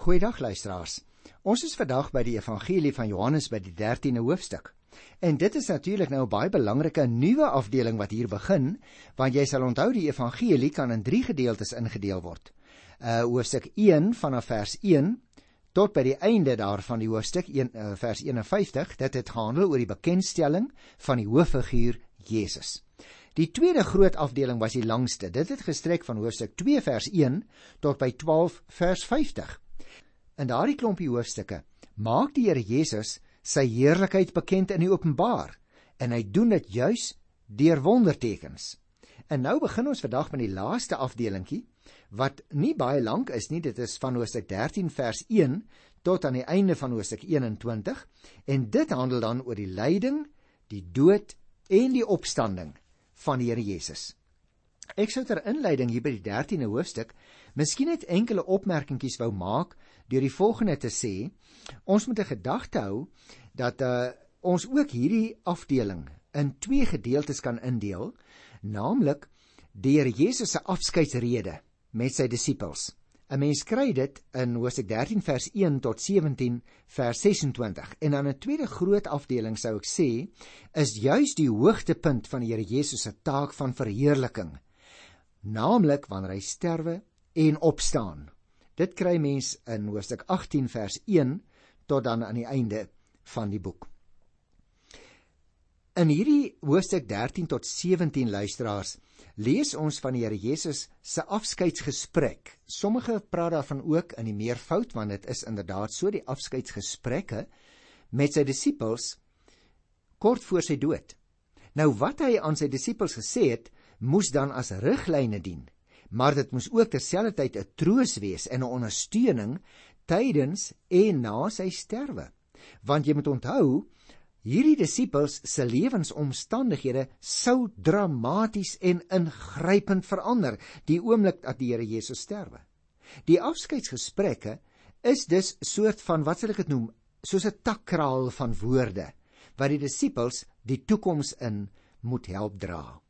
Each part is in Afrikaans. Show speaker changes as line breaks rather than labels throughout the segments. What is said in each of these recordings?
Goeiedag luisteraars. Ons is vandag by die Evangelie van Johannes by die 13de hoofstuk. En dit is natuurlik nou 'n baie belangrike nuwe afdeling wat hier begin, want jy sal onthou die evangelie kan in 3 gedeeltes ingedeel word. Uh hoofstuk 1 vanaf vers 1 tot by die einde daarvan die hoofstuk 1 uh, vers 51, dit het gehandel oor die bekendstelling van die hooffiguur Jesus. Die tweede groot afdeling was die langste. Dit het gestrek van hoofstuk 2 vers 1 tot by 12 vers 50. In daardie klompie hoofstukke maak die Here Jesus sy heerlikheid bekend in die openbaar en hy doen dit juis deur wondertekens. En nou begin ons vandag met die laaste afdelingkie wat nie baie lank is nie, dit is van Hoofstuk 13 vers 1 tot aan die einde van Hoofstuk 21 en dit handel dan oor die lyding, die dood en die opstanding van die Here Jesus. Ek sou ter inleiding hier by die 13de hoofstuk miskien net enkele opmerkingies wou maak deur die volgende te sê: Ons moet 'n gedagte hou dat uh, ons ook hierdie afdeling in twee gedeeltes kan indeel, naamlik deur Jesus se afskeidsrede met sy disippels. 'n Mens kry dit in Hoofstuk 13 vers 1 tot 17 vers 26. En dan 'n tweede groot afdeling sou ek sê, is juis die hoogtepunt van die Here Jesus se taak van verheerliking, naamlik wanneer hy sterwe en opstaan. Dit kry mens in Hoofstuk 18 vers 1 tot dan aan die einde van die boek. In hierdie hoofstuk 13 tot 17 luisteraars lees ons van die Here Jesus se afskeidsgesprek. Sommige praat daarvan ook in die meervoud want dit is inderdaad so die afskeidsgesprekke met sy disippels kort voor sy dood. Nou wat hy aan sy disippels gesê het, moes dan as riglyne dien maar dit moes ook terselfdertyd 'n troos wees en 'n ondersteuning tydens en na sy sterwe. Want jy moet onthou, hierdie disippels se lewensomstandighede sou dramaties en ingrypend verander die oomblik dat die Here Jesus sterwe. Die afskeidsgesprekke is dus soort van wat sal ek dit noem, soos 'n takkraal van woorde wat die disippels die toekoms in moet help dra.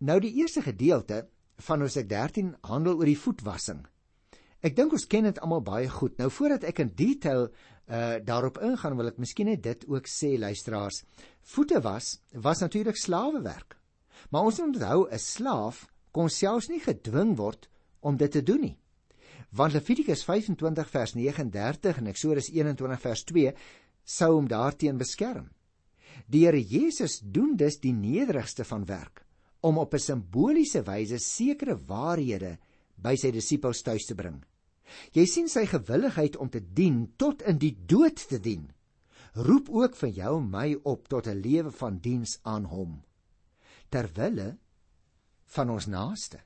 Nou die eerste gedeelte van Hosea 13 handel oor die voetwassing. Ek dink ons ken dit almal baie goed. Nou voordat ek in detail uh daarop ingaan, wil ek miskien net dit ook sê luisteraars. Voete was was natuurlik slawewerk. Maar ons moet onthou 'n slaaf kon selfs nie gedwing word om dit te doen nie. Want Levitikus 25 vers 39 en Eksodus 21 vers 2 sou hom daarteen beskerm. Die Here Jesus doen dus die nederigste van werk om op 'n simboliese wyse sekere waarhede by sy disippels tuis te bring. Jy sien sy gewilligheid om te dien tot in die dood te dien. Roep ook vir jou en my op tot 'n lewe van diens aan hom. Terwille van ons naaste.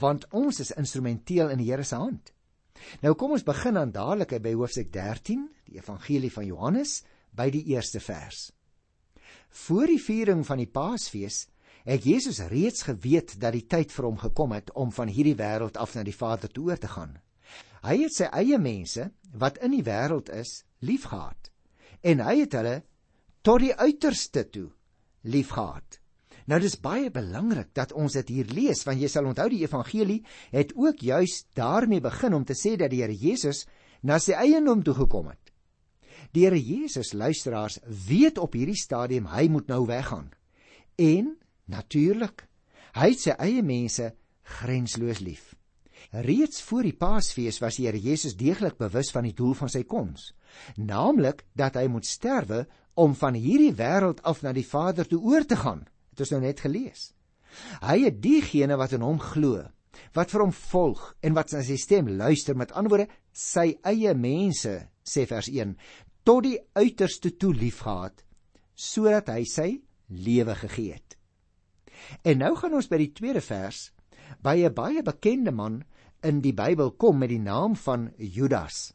Want ons is instrumenteel in die Here se hand. Nou kom ons begin dan dadelik by hoofstuk 13, die evangelie van Johannes by die eerste vers. Voor die viering van die Paasfees het Jesus reeds geweet dat die tyd vir hom gekom het om van hierdie wêreld af na die Vader toe oor te gaan. Hy het sy eie mense wat in die wêreld is, liefgehad. En hy het hulle tot die uiterste toe liefgehad. Nou dis baie belangrik dat ons dit hier lees want jy sal onthou die evangelie het ook juis daarmee begin om te sê dat die Here Jesus na sy eiendom toe gekom het. Die Here Jesus luisteraars weet op hierdie stadium hy moet nou weggaan. En Natuurlik. Hy het sy eie mense grensloos lief. Reeds voor die Paasfees was die Here Jesus deeglik bewus van die doel van sy koms, naamlik dat hy moet sterwe om van hierdie wêreld af na die Vader toe oor te gaan. Dit is nou net gelees. Hy het diegene wat in hom glo, wat vir hom volg en wat sy stem luister met antwoorde sy eie mense, sê vers 1, tot die uiterste toe liefgehad sodat hy sy lewe gegee het. En nou gaan ons by die tweede vers by 'n baie bekende man in die Bybel kom met die naam van Judas.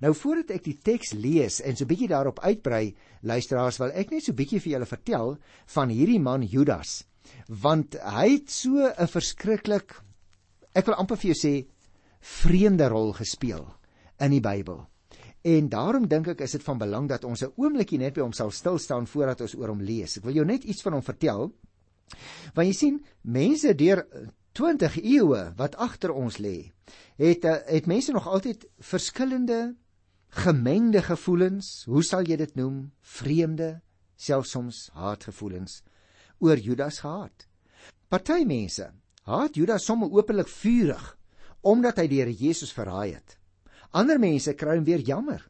Nou voordat ek die teks lees en so bietjie daarop uitbrei, luisteraars, wil ek net so bietjie vir julle vertel van hierdie man Judas, want hy het so 'n verskriklik ek wil amper vir jou sê vreemde rol gespeel in die Bybel. En daarom dink ek is dit van belang dat ons 'n oombliekie net by hom sal stil staan voordat ons oor hom lees. Ek wil jou net iets van hom vertel Want jy sien, mense deur 20 eeue wat agter ons lê, het eh, het mense nog altyd verskillende gemengde gevoelens, hoe sal jy dit noem, vreemde, selfs soms haatgevoelens oor Judas gehad. Party mense haat Judas sommer openlik vurig omdat hy die Here Jesus verraai het. Ander mense kry hom weer jammer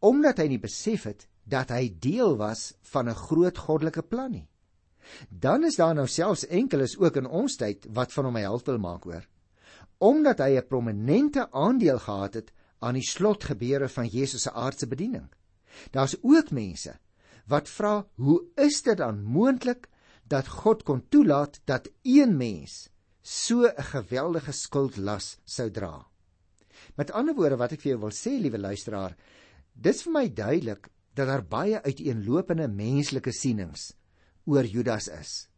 omdat hy nie besef het dat hy deel was van 'n groot goddelike plan nie. Dan is daar nou selfs enkeles ook in ons tyd wat van hom 'n held wil maak hoor. Omdat hy 'n prominente aandeel gehad het aan die slotgebeure van Jesus se aardse bediening. Daar's ook mense wat vra, hoe is dit dan moontlik dat God kon toelaat dat een mens so 'n geweldige skuldlas sou dra? Met ander woorde wat ek vir jou wil sê, liewe luisteraar, dis vir my duidelik dat daar baie uiteenlopende menslike sienings oor Judas is.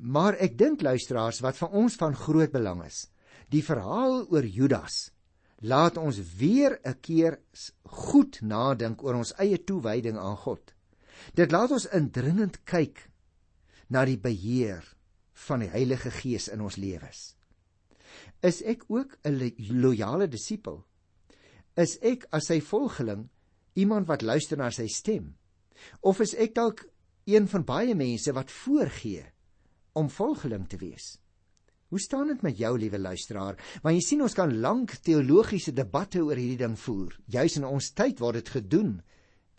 Maar ek dink luisteraars wat vir ons van groot belang is, die verhaal oor Judas laat ons weer 'n keer goed nadink oor ons eie toewyding aan God. Dit laat ons indringend kyk na die beheer van die Heilige Gees in ons lewens. Is ek ook 'n loyale disipel? Is ek as sy volgeling iemand wat luister na sy stem? Of is ek dalk een van baie mense wat voorgee om volgeling te wees. Hoe staan dit met jou liewe luisteraar? Want jy sien ons kan lank teologiese debatte oor hierdie ding voer. Juis in ons tyd word dit gedoen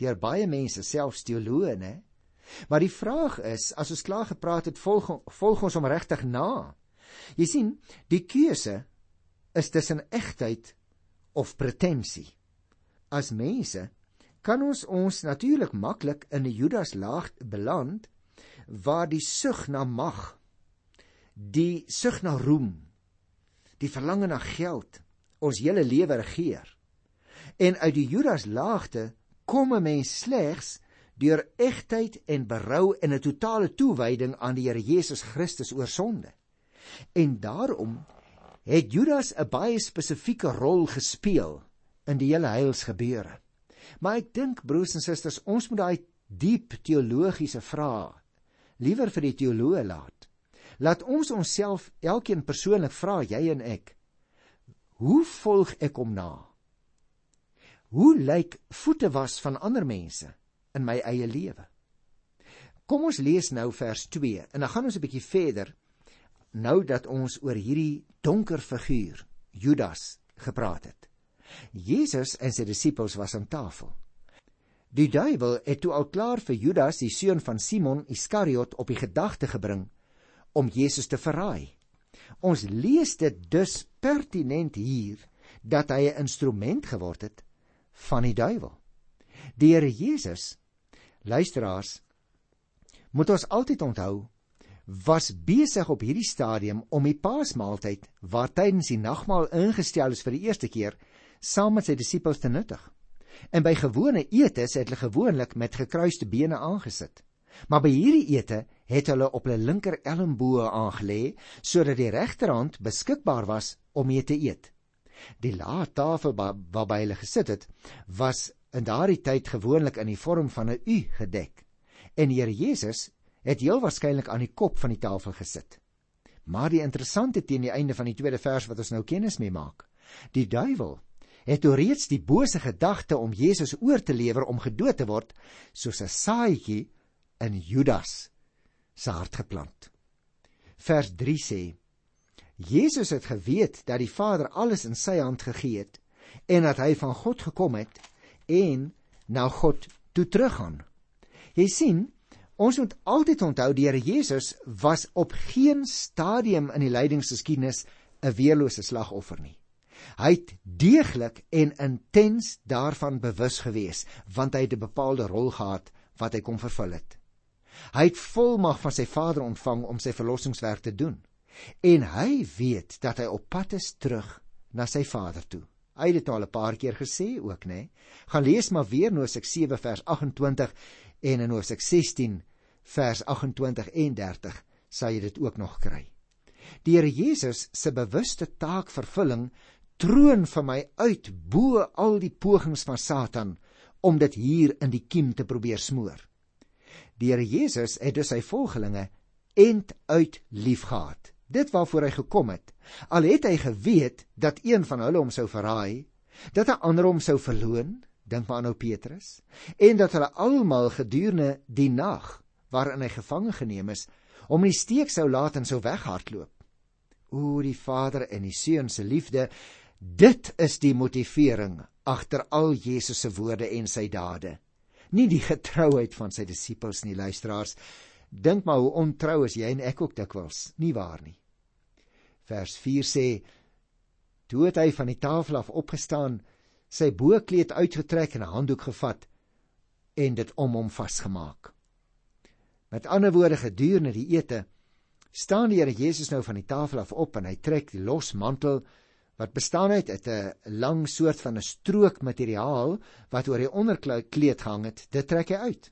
deur baie mense, selfs teoloë, né? Maar die vraag is, as ons klaar gepraat het, volg, volg ons om regtig na. Jy sien, die keuse is tussen egtheid of pretensie. As mense kan ons ons natuurlik maklik in 'n Judas laag beland waar die sug na mag, die sug na roem, die verlange na geld ons hele lewe regeer. En uit die Judas laagte kom 'n mens slegs deur egtheid en berou en 'n totale toewyding aan die Here Jesus Christus oor sonde. En daarom het Judas 'n baie spesifieke rol gespeel in die hele heilsgebeure. Maar ek dink broers en susters, ons moet daai diep teologiese vrae liewer vir die teoloë laat. Laat ons onsself elkeen persoonlik vra, jy en ek, hoe volg ek hom na? Hoe lyk voete was van ander mense in my eie lewe? Kom ons lees nou vers 2 en dan gaan ons 'n bietjie verder nou dat ons oor hierdie donker figuur Judas gepraat het. Jesus en sy disippels was aan tafel. Die duiwel het toe al klaar vir Judas, die seun van Simon Iskariot, op die gedagte gebring om Jesus te verraai. Ons lees dit dus pertinent hier dat hy 'n instrument geword het van die duiwel. Die Here Jesus, luisteraars, moet ons altyd onthou, was besig op hierdie stadium om die Paasmaaltyd, waar tydens die nagmaal ingestel is vir die eerste keer, saam met sy disippels te nuttig. En by gewone etes het hulle gewoonlik met gekruiste bene aangesit. Maar by hierdie ete het hulle op hulle linker elmboë aangelê sodat die regterhand beskikbaar was om mee te eet. Die laa tafel waarby hulle gesit het, was in daardie tyd gewoonlik in die vorm van 'n U gedek. En die Here Jesus het heel waarskynlik aan die kop van die tafel gesit. Maar die interessante teen die einde van die tweede vers wat ons nou kennis mee maak, die duiwel het toe reeds die bose gedagte om Jesus oor te lewer om gedood te word soos 'n saadjie in Judas se hart geplant. Vers 3 sê: Jesus het geweet dat die Vader alles in sy hand gegee het en dat hy van God gekom het en na God toe teruggaan. Jy sien, ons moet altyd onthou die Here Jesus was op geen stadium in die lydingsgeskiedenis 'n weerlose slagoffer nie. Hy het deeglik en intens daarvan bewus gewees, want hy het 'n bepaalde rol gehad wat hy kom vervul het. Hy het volmag van sy Vader ontvang om sy verlossingswerk te doen. En hy weet dat hy op pad is terug na sy Vader toe. Hy het dit al 'n paar keer gesê ook, né? Gaan lees maar weer Hosea 7 vers 28 en in Hosea 16 vers 28 en 30 sal jy dit ook nog kry. Die Here Jesus se bewuste taakvervulling troon vir my uit bo al die pogings van Satan om dit hier in die kiem te probeer smoor. Die Here Jesus het dus sy volgelinge end uit liefgehad. dit waarvoor hy gekom het. Al het hy geweet dat een van hulle hom sou verraai, dat 'n ander hom sou verloon, dink maar aan ou Petrus, en dat hulle almal gedurende die nag waarin hy gevange geneem is, om in die steek sou laat en sou weghardloop. O die Vader en die Seun se liefde, dit is die motivering agter al Jesus se woorde en sy dade. Nie die getrouheid van sy disippels nie, luisteraars. Dink maar hoe ontrou is jy en ek ook dikwels, nie waar nie? Vers 4 sê: Toe het hy van die tafel af opgestaan, sy boekleed uitgetrek en 'n handdoek gevat en dit om hom vasgemaak. Met ander woorde, gedurende die ete staan die Here Jesus nou van die tafel af op en hy trek die los mantel wat bestaan uit 'n lang soort van 'n strook materiaal wat oor die onderkleed gehang het, dit trek hy uit.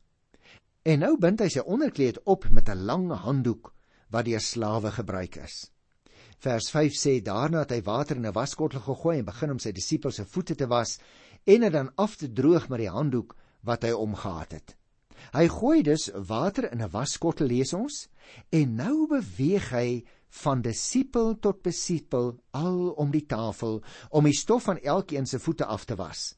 En nou bind hy sy onderkleed op met 'n lang handdoek wat deur slawe gebruik is. Vers 5 sê daarna het hy water in 'n waskottel gegooi en begin om sy disippels se voete te was en dit dan af te droog met die handdoek wat hy omgehad het. Hy gooi dus water in 'n waskottel lees ons en nou beweeg hy van disipel tot disipel al om die tafel om die stof van elkeen se voete af te was.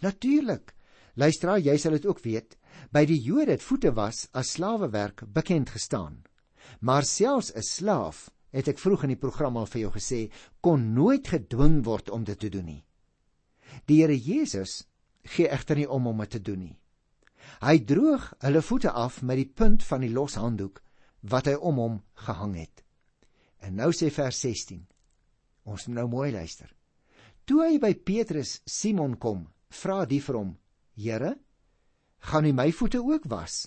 Natuurlik. Luister, jy sal dit ook weet, by die Jode het voete was as slawewerk bekend gestaan. Maar selfs 'n slaaf het ek vroeg in die program al vir jou gesê, kon nooit gedwing word om dit te doen nie. Die Here Jesus gee egter nie om om dit te doen nie. Hy droog hulle voete af met die punt van die loshanddoek wat hy om hom gehang het. En nou sê vers 16. Ons moet nou mooi luister. Toe hy by Petrus Simon kom, vra die vir hom: "Here, gaan U my voete ook was?"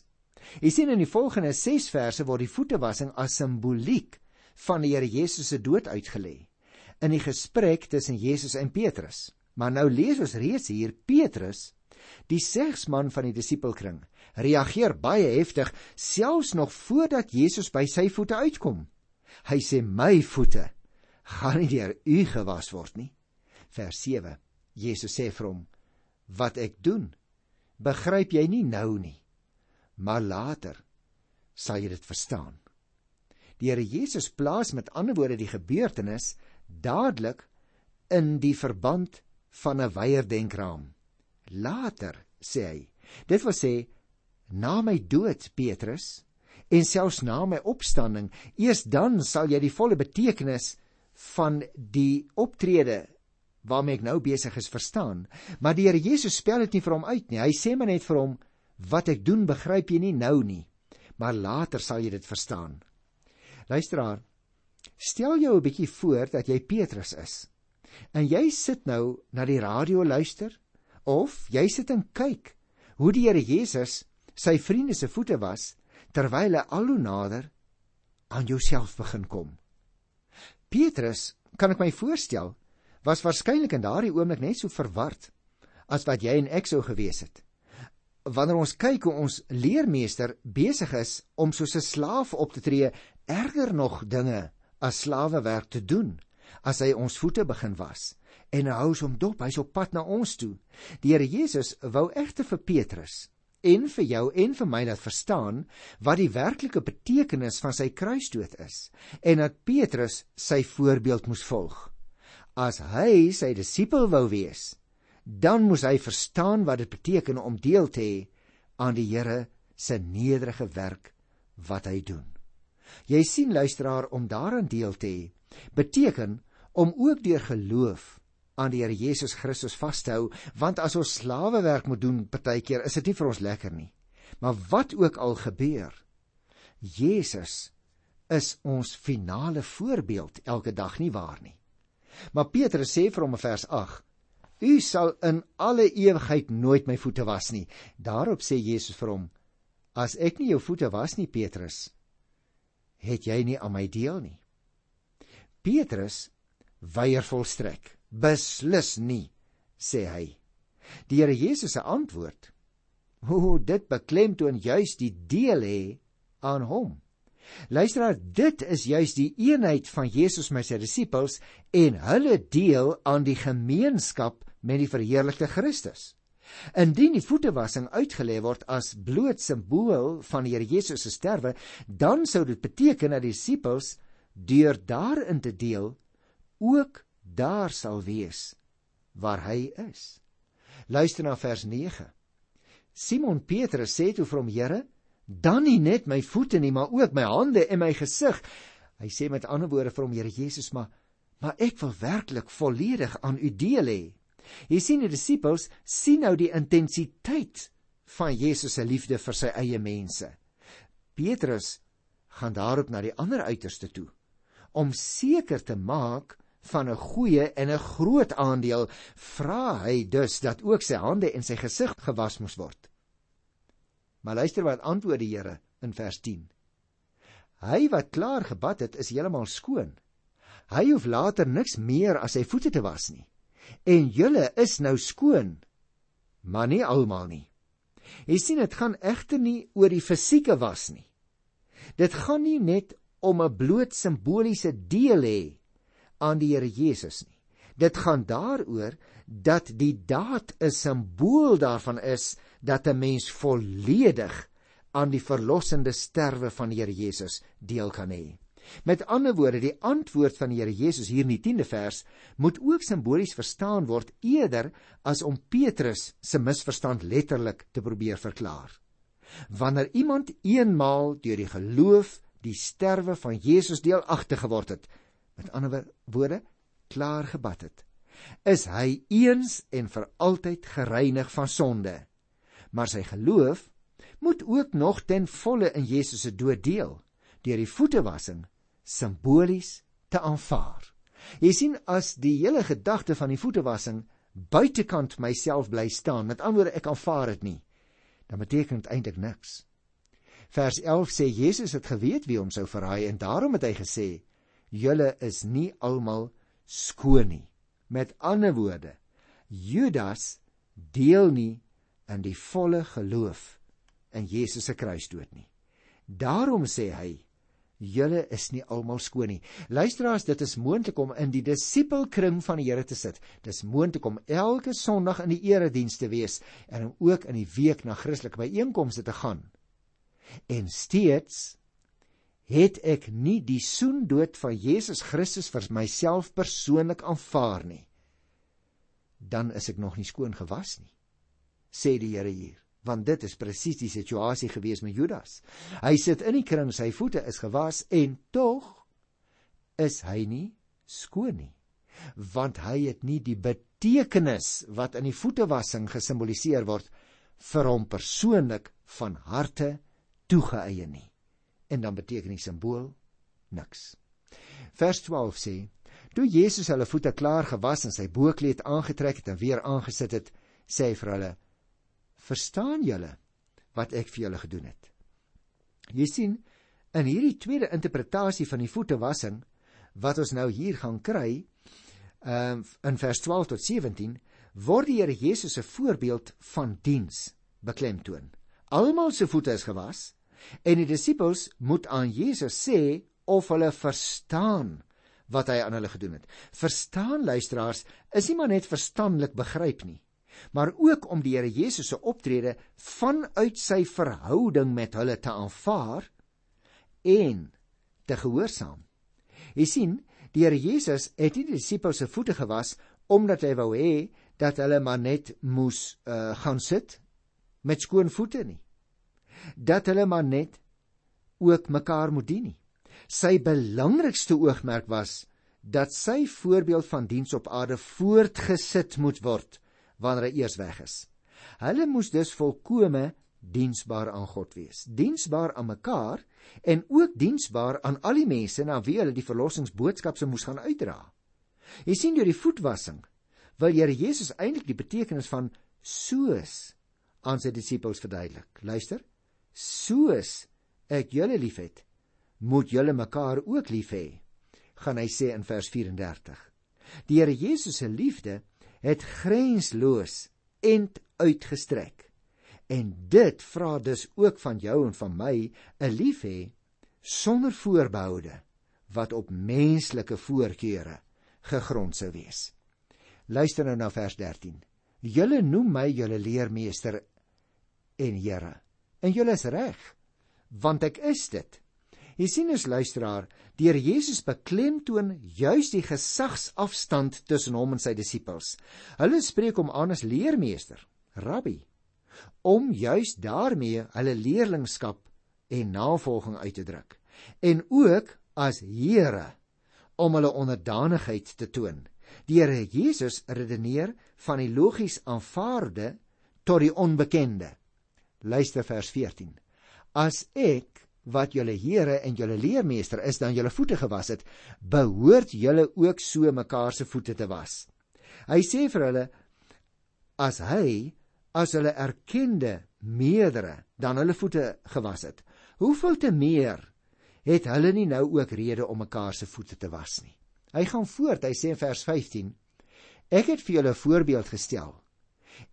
Jy sien in die volgende 6 verse word die voetewassing as simboliek van die Here Jesus se dood uitgelê in die gesprek tussen Jesus en Petrus. Maar nou lees ons reeds hier Petrus, die segsman van die disipelkring, reageer baie heftig selfs nog voordat Jesus by sy voete uitkom. Hy sê my voete gaan nie deur u gewas word nie. Vers 7. Jesus sê vir hom: Wat ek doen, begryp jy nie nou nie, maar later sal jy dit verstaan. Die Here Jesus plaas met ander woorde die gebeurtenis dadelik in die verband van 'n wyeer denkraam. Later sê hy, dit wil sê na my dood Petrus en selfs na my opstanding, eers dan sal jy die volle betekenis van die optrede waarmee ek nou besig is verstaan. Maar die Here Jesus spel dit nie vir hom uit nie. Hy sê maar net vir hom wat ek doen begryp jy nie nou nie, maar later sal jy dit verstaan. Luisteraar, stel jou 'n bietjie voor dat jy Petrus is. En jy sit nou na die radio luister of jy sit en kyk hoe die Here Jesus sy vriende se voete was terwyl hy al hoe nader aan jouself begin kom. Petrus, kan ek my voorstel, was waarskynlik in daardie oomblik net so verward as wat jy en ek sou gewees het. Wanneer ons kyk hoe ons leermeester besig is om soos 'n slaaf op te tree erger nog dinge as slawewerk te doen as hy ons voete begin was en hou hom dop hy's op pad na ons toe die Here Jesus wou egter vir Petrus en vir jou en vir my laat verstaan wat die werklike betekenis van sy kruisdood is en dat Petrus sy voorbeeld moes volg. As hy sy disipel wou wees dan moes hy verstaan wat dit beteken om deel te hê aan die Here se nederige werk wat hy doen. Jy sien luisteraar om daaraan deel te hê beteken om ook deur geloof aan die Here Jesus Christus vas te hou want as ons slawewerk moet doen partykeer is dit nie vir ons lekker nie maar wat ook al gebeur Jesus is ons finale voorbeeld elke dag nie waar nie maar Petrus sê vir hom in vers 8 U sal in alle ewigheid nooit my voete was nie daarop sê Jesus vir hom as ek nie jou voete was nie Petrus het jy nie aan my deel nie. Petrus weier volstrek. Beslis nie, sê hy. Die Here Jesus se antwoord: "Hoe dit beklemtoon juis die deel hê aan hom." Luister, dit is juis die eenheid van Jesus met sy disippels en hulle deel aan die gemeenskap met die verheerlikte Christus. Indien die voetewassing uitgelê word as bloot simbool van die Here Jesus se sterwe, dan sou dit beteken dat die disippels deur daarin te deel ook daar sal wees waar hy is. Luister na vers 9. Simon Petrus sê toe vir hom: "Here, dan nie net my voete nie, maar ook my hande en my gesig." Hy sê met ander woorde vir hom: "Here Jesus, maar maar ek wil werklik volledig aan u deel hê." Jy sien die disippels sien nou die intensiteit van Jesus se liefde vir sy eie mense. Petrus gaan daarop na die ander uiterste toe om seker te maak van 'n goeie en 'n groot aandeel vra hy dus dat ook sy hande en sy gesig gewas moes word. Maar luister wat antwoord die Here in vers 10. Hy wat klaar gebad het, is heeltemal skoon. Hy hoef later niks meer as sy voete te was nie. En julle is nou skoon, maar nie almal nie. Jy sien dit gaan egter nie oor die fisieke was nie. Dit gaan nie net om 'n bloot simboliese deel hê aan die Here Jesus nie. Dit gaan daaroor dat die daad 'n simbool daarvan is dat 'n mens volledig aan die verlossende sterwe van die Here Jesus deel kan hê. Met ander woorde, die antwoord van die Here Jesus hier in die 10de vers moet ook simbolies verstaan word eerder as om Petrus se misverstand letterlik te probeer verklaar. Wanneer iemand eenmaal deur die geloof die sterwe van Jesus deelagtig geword het, met ander woorde klaar gebad het. Is hy eens en vir altyd gereinig van sonde. Maar sy geloof moet ook nog ten volle in Jesus se dood deel deur die voetewassing simbolies te aanvaar. Jy sien as die hele gedagte van die voetewassing buitekant myself bly staan met ander woorde ek aanvaar dit nie dan beteken dit eintlik niks. Vers 11 sê Jesus het geweet wie hom sou verraai en daarom het hy gesê julle is nie almal skoon nie. Met ander woorde, Judas deel nie in die volle geloof in Jesus se kruisdood nie. Daarom sê hy, julle is nie almal skoon nie. Luisteraars, dit is moontlik om in die disipelkring van die Here te sit. Dis moontlik om elke Sondag in die erediens te wees en om ook in die week na Christelike byeenkomste te gaan. En steeds het ek nie die soendood van Jesus Christus vir myself persoonlik aanvaar nie, dan is ek nog nie skoon gewas nie, sê die Here hier, want dit is presies die situasie gewees met Judas. Hy sit in die kring, sy voete is gewas en tog is hy nie skoon nie, want hy het nie die betekenis wat in die voetewassing gesimboliseer word vir hom persoonlik van harte toegeëie nie en dan beteken die simbool niks. Vers 12 sê: Toe Jesus hulle voete klaar gewas en sy boekleed aangetrek het en weer aangesit het, sê hy vir hulle: "Verstaan julle wat ek vir julle gedoen het?" Jy sien, in hierdie tweede interpretasie van die voetewassing wat ons nou hier gaan kry, ehm in vers 12 tot 17, word die Here Jesus se voorbeeld van diens beklemtoon. Almal se voete is gewas, En die disippels moet aan Jesus sê of hulle verstaan wat hy aan hulle gedoen het. Verstaan luisteraars, is nie maar net verstandelik begryp nie, maar ook om die Here Jesus se optrede vanuit sy verhouding met hulle te aanvaar en te gehoorsaam. Jy sien, die Here Jesus het nie die disippels se voete gewas omdat hy wou hê dat hulle maar net moes uh, gaan sit met skoon voete nie dat hulle maar net ook mekaar moet dien nie. Sy belangrikste oogmerk was dat sy voorbeeld van diens op aarde voortgesit moet word wanneer hy eers weg is. Hulle moes dus volkome diensbaar aan God wees, diensbaar aan mekaar en ook diensbaar aan al die mense na wie hulle die verlossingsboodskap se moes gaan uitdra. Jy sien deur die voetwassing wil Here Jesus eintlik die betekenis van soos aan sy disippels verduidelik. Luister, soos ek julle liefhet, moet julle mekaar ook lief hê, gaan hy sê in vers 34. Die Here Jesus se liefde het grensloos end uitgestrek. En dit vra dus ook van jou en van my 'n lief hê sonder voorbehoude wat op menslike voorkeure gegrond sou wees. Luister nou na vers 13. Julle noem my julle leermeester en Here. En julle is reg, want ek is dit. Jy sien as luisteraar, deur Jesus beklemtoon juis die gesagsafstand tussen hom en sy disippels. Hulle spreek hom aan as leermeester, rabbi, om juis daarmee hulle leerlingskap en navolging uit te druk en ook as Here om hulle onderdanigheid te toon. Die Here Jesus redeneer van die logies aanvaarde tot die onbekende. Luister vers 14. As ek wat julle Here en julle leermeester is dan julle voete gewas het, behoort julle ook so mekaar se voete te was. Hy sê vir hulle as hy as hulle erkende meerdere dan hulle voete gewas het, hoeveel te meer het hulle nie nou ook rede om mekaar se voete te was nie. Hy gaan voort, hy sê in vers 15: Ek het vir julle 'n voorbeeld gestel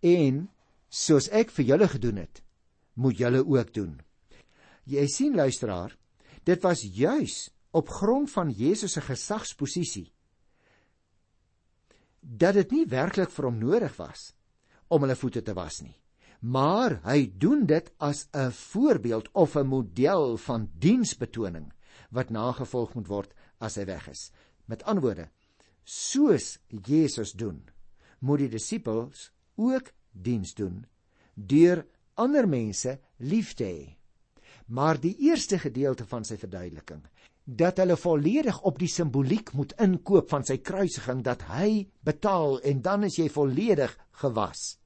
en soos ek vir julle gedoen het, moet julle ook doen. Jy sien luisteraar, dit was juis op grond van Jesus se gesagsposisie dat dit nie werklik vir hom nodig was om hulle voete te was nie. Maar hy doen dit as 'n voorbeeld of 'n model van diensbetoning wat nagevolg moet word as hy weg is. Met ander woorde, soos Jesus doen, moet die disippels ook diens doen deur ander mense lief te hê. Maar die eerste gedeelte van sy verduideliking, dat hulle volledig op die simboliek moet inkoop van sy kruisiging dat hy betaal en dan is jy volledig gewas.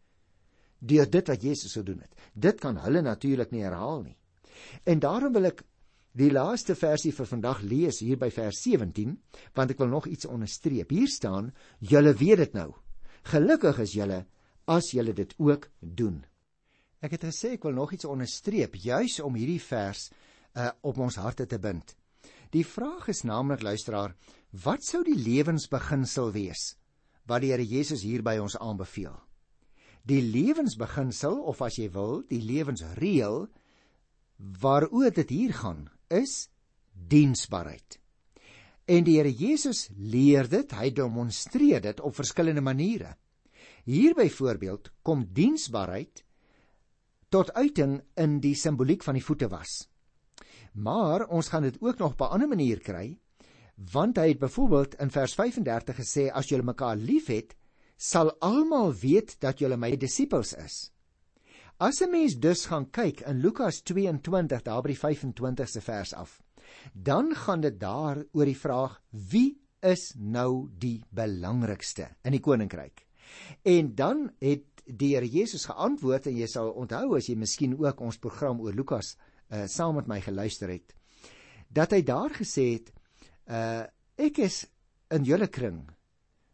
Deur dit wat Jesus gedoen het. Dit kan hulle natuurlik nie herhaal nie. En daarom wil ek die laaste versie vir vandag lees hier by vers 17, want ek wil nog iets onderstreep. Hier staan: "Julle weet dit nou. Gelukkig is julle as julle dit ook doen." Ek het gesê ek wil nog iets onderstreep juis om hierdie vers uh, op ons harte te bind. Die vraag is naamlik luisteraar, wat sou die lewensbeginsel wees wat die Here Jesus hier by ons aanbeveel? Die lewensbeginsel of as jy wil, die lewensreël waaroor dit hier gaan, is diensbaarheid. En die Here Jesus leer dit, hy demonstreer dit op verskillende maniere. Hier byvoorbeeld kom diensbaarheid tot uiting in die simboliek van die voete was. Maar ons gaan dit ook nog op 'n ander manier kry, want hy het byvoorbeeld in vers 35 gesê as julle mekaar liefhet, sal almal weet dat julle my disippels is. As 'n mens dus gaan kyk in Lukas 22 daar by die 25ste vers af, dan gaan dit daar oor die vraag wie is nou die belangrikste in die koninkryk. En dan het Here Jesus geantwoord en jy sal onthou as jy miskien ook ons program oor Lukas uh saam met my geluister het dat hy daar gesê het uh ek is in julle kring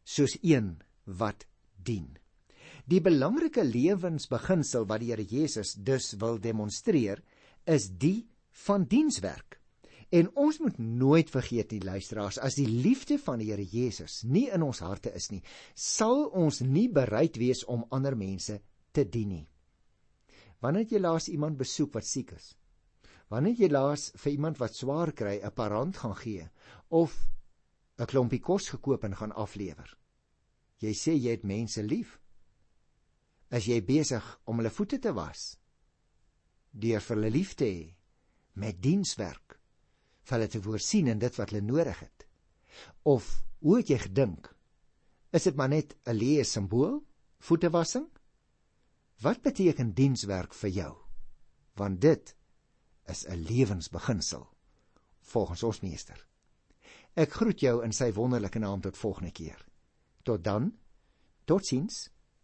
soos een wat dien. Die belangrike lewensbeginsel wat die Here Jesus dus wil demonstreer is die van dienswerk. En ons moet nooit vergeet die luisteraars as die liefde van die Here Jesus nie in ons harte is nie, sal ons nie bereid wees om ander mense te dien nie. Wanneer jy laas iemand besoek wat siek is, wanneer jy laas vir iemand wat swaar kry 'n parant gaan gee of 'n klompie kos gekoop en gaan aflewer. Jy sê jy het mense lief. As jy besig om hulle voete te was, deur vir hulle lief te hê met dienswerk vir hulle te voorsien in dit wat hulle nodig het. Of hoe het jy gedink? Is dit maar net 'n leë simbool? Voetewassing? Wat beteken dienswerk vir jou? Want dit is 'n lewensbeginsel volgens ons meester. Ek groet jou in sy wonderlike naam tot volgende keer. Tot dan. Totsiens.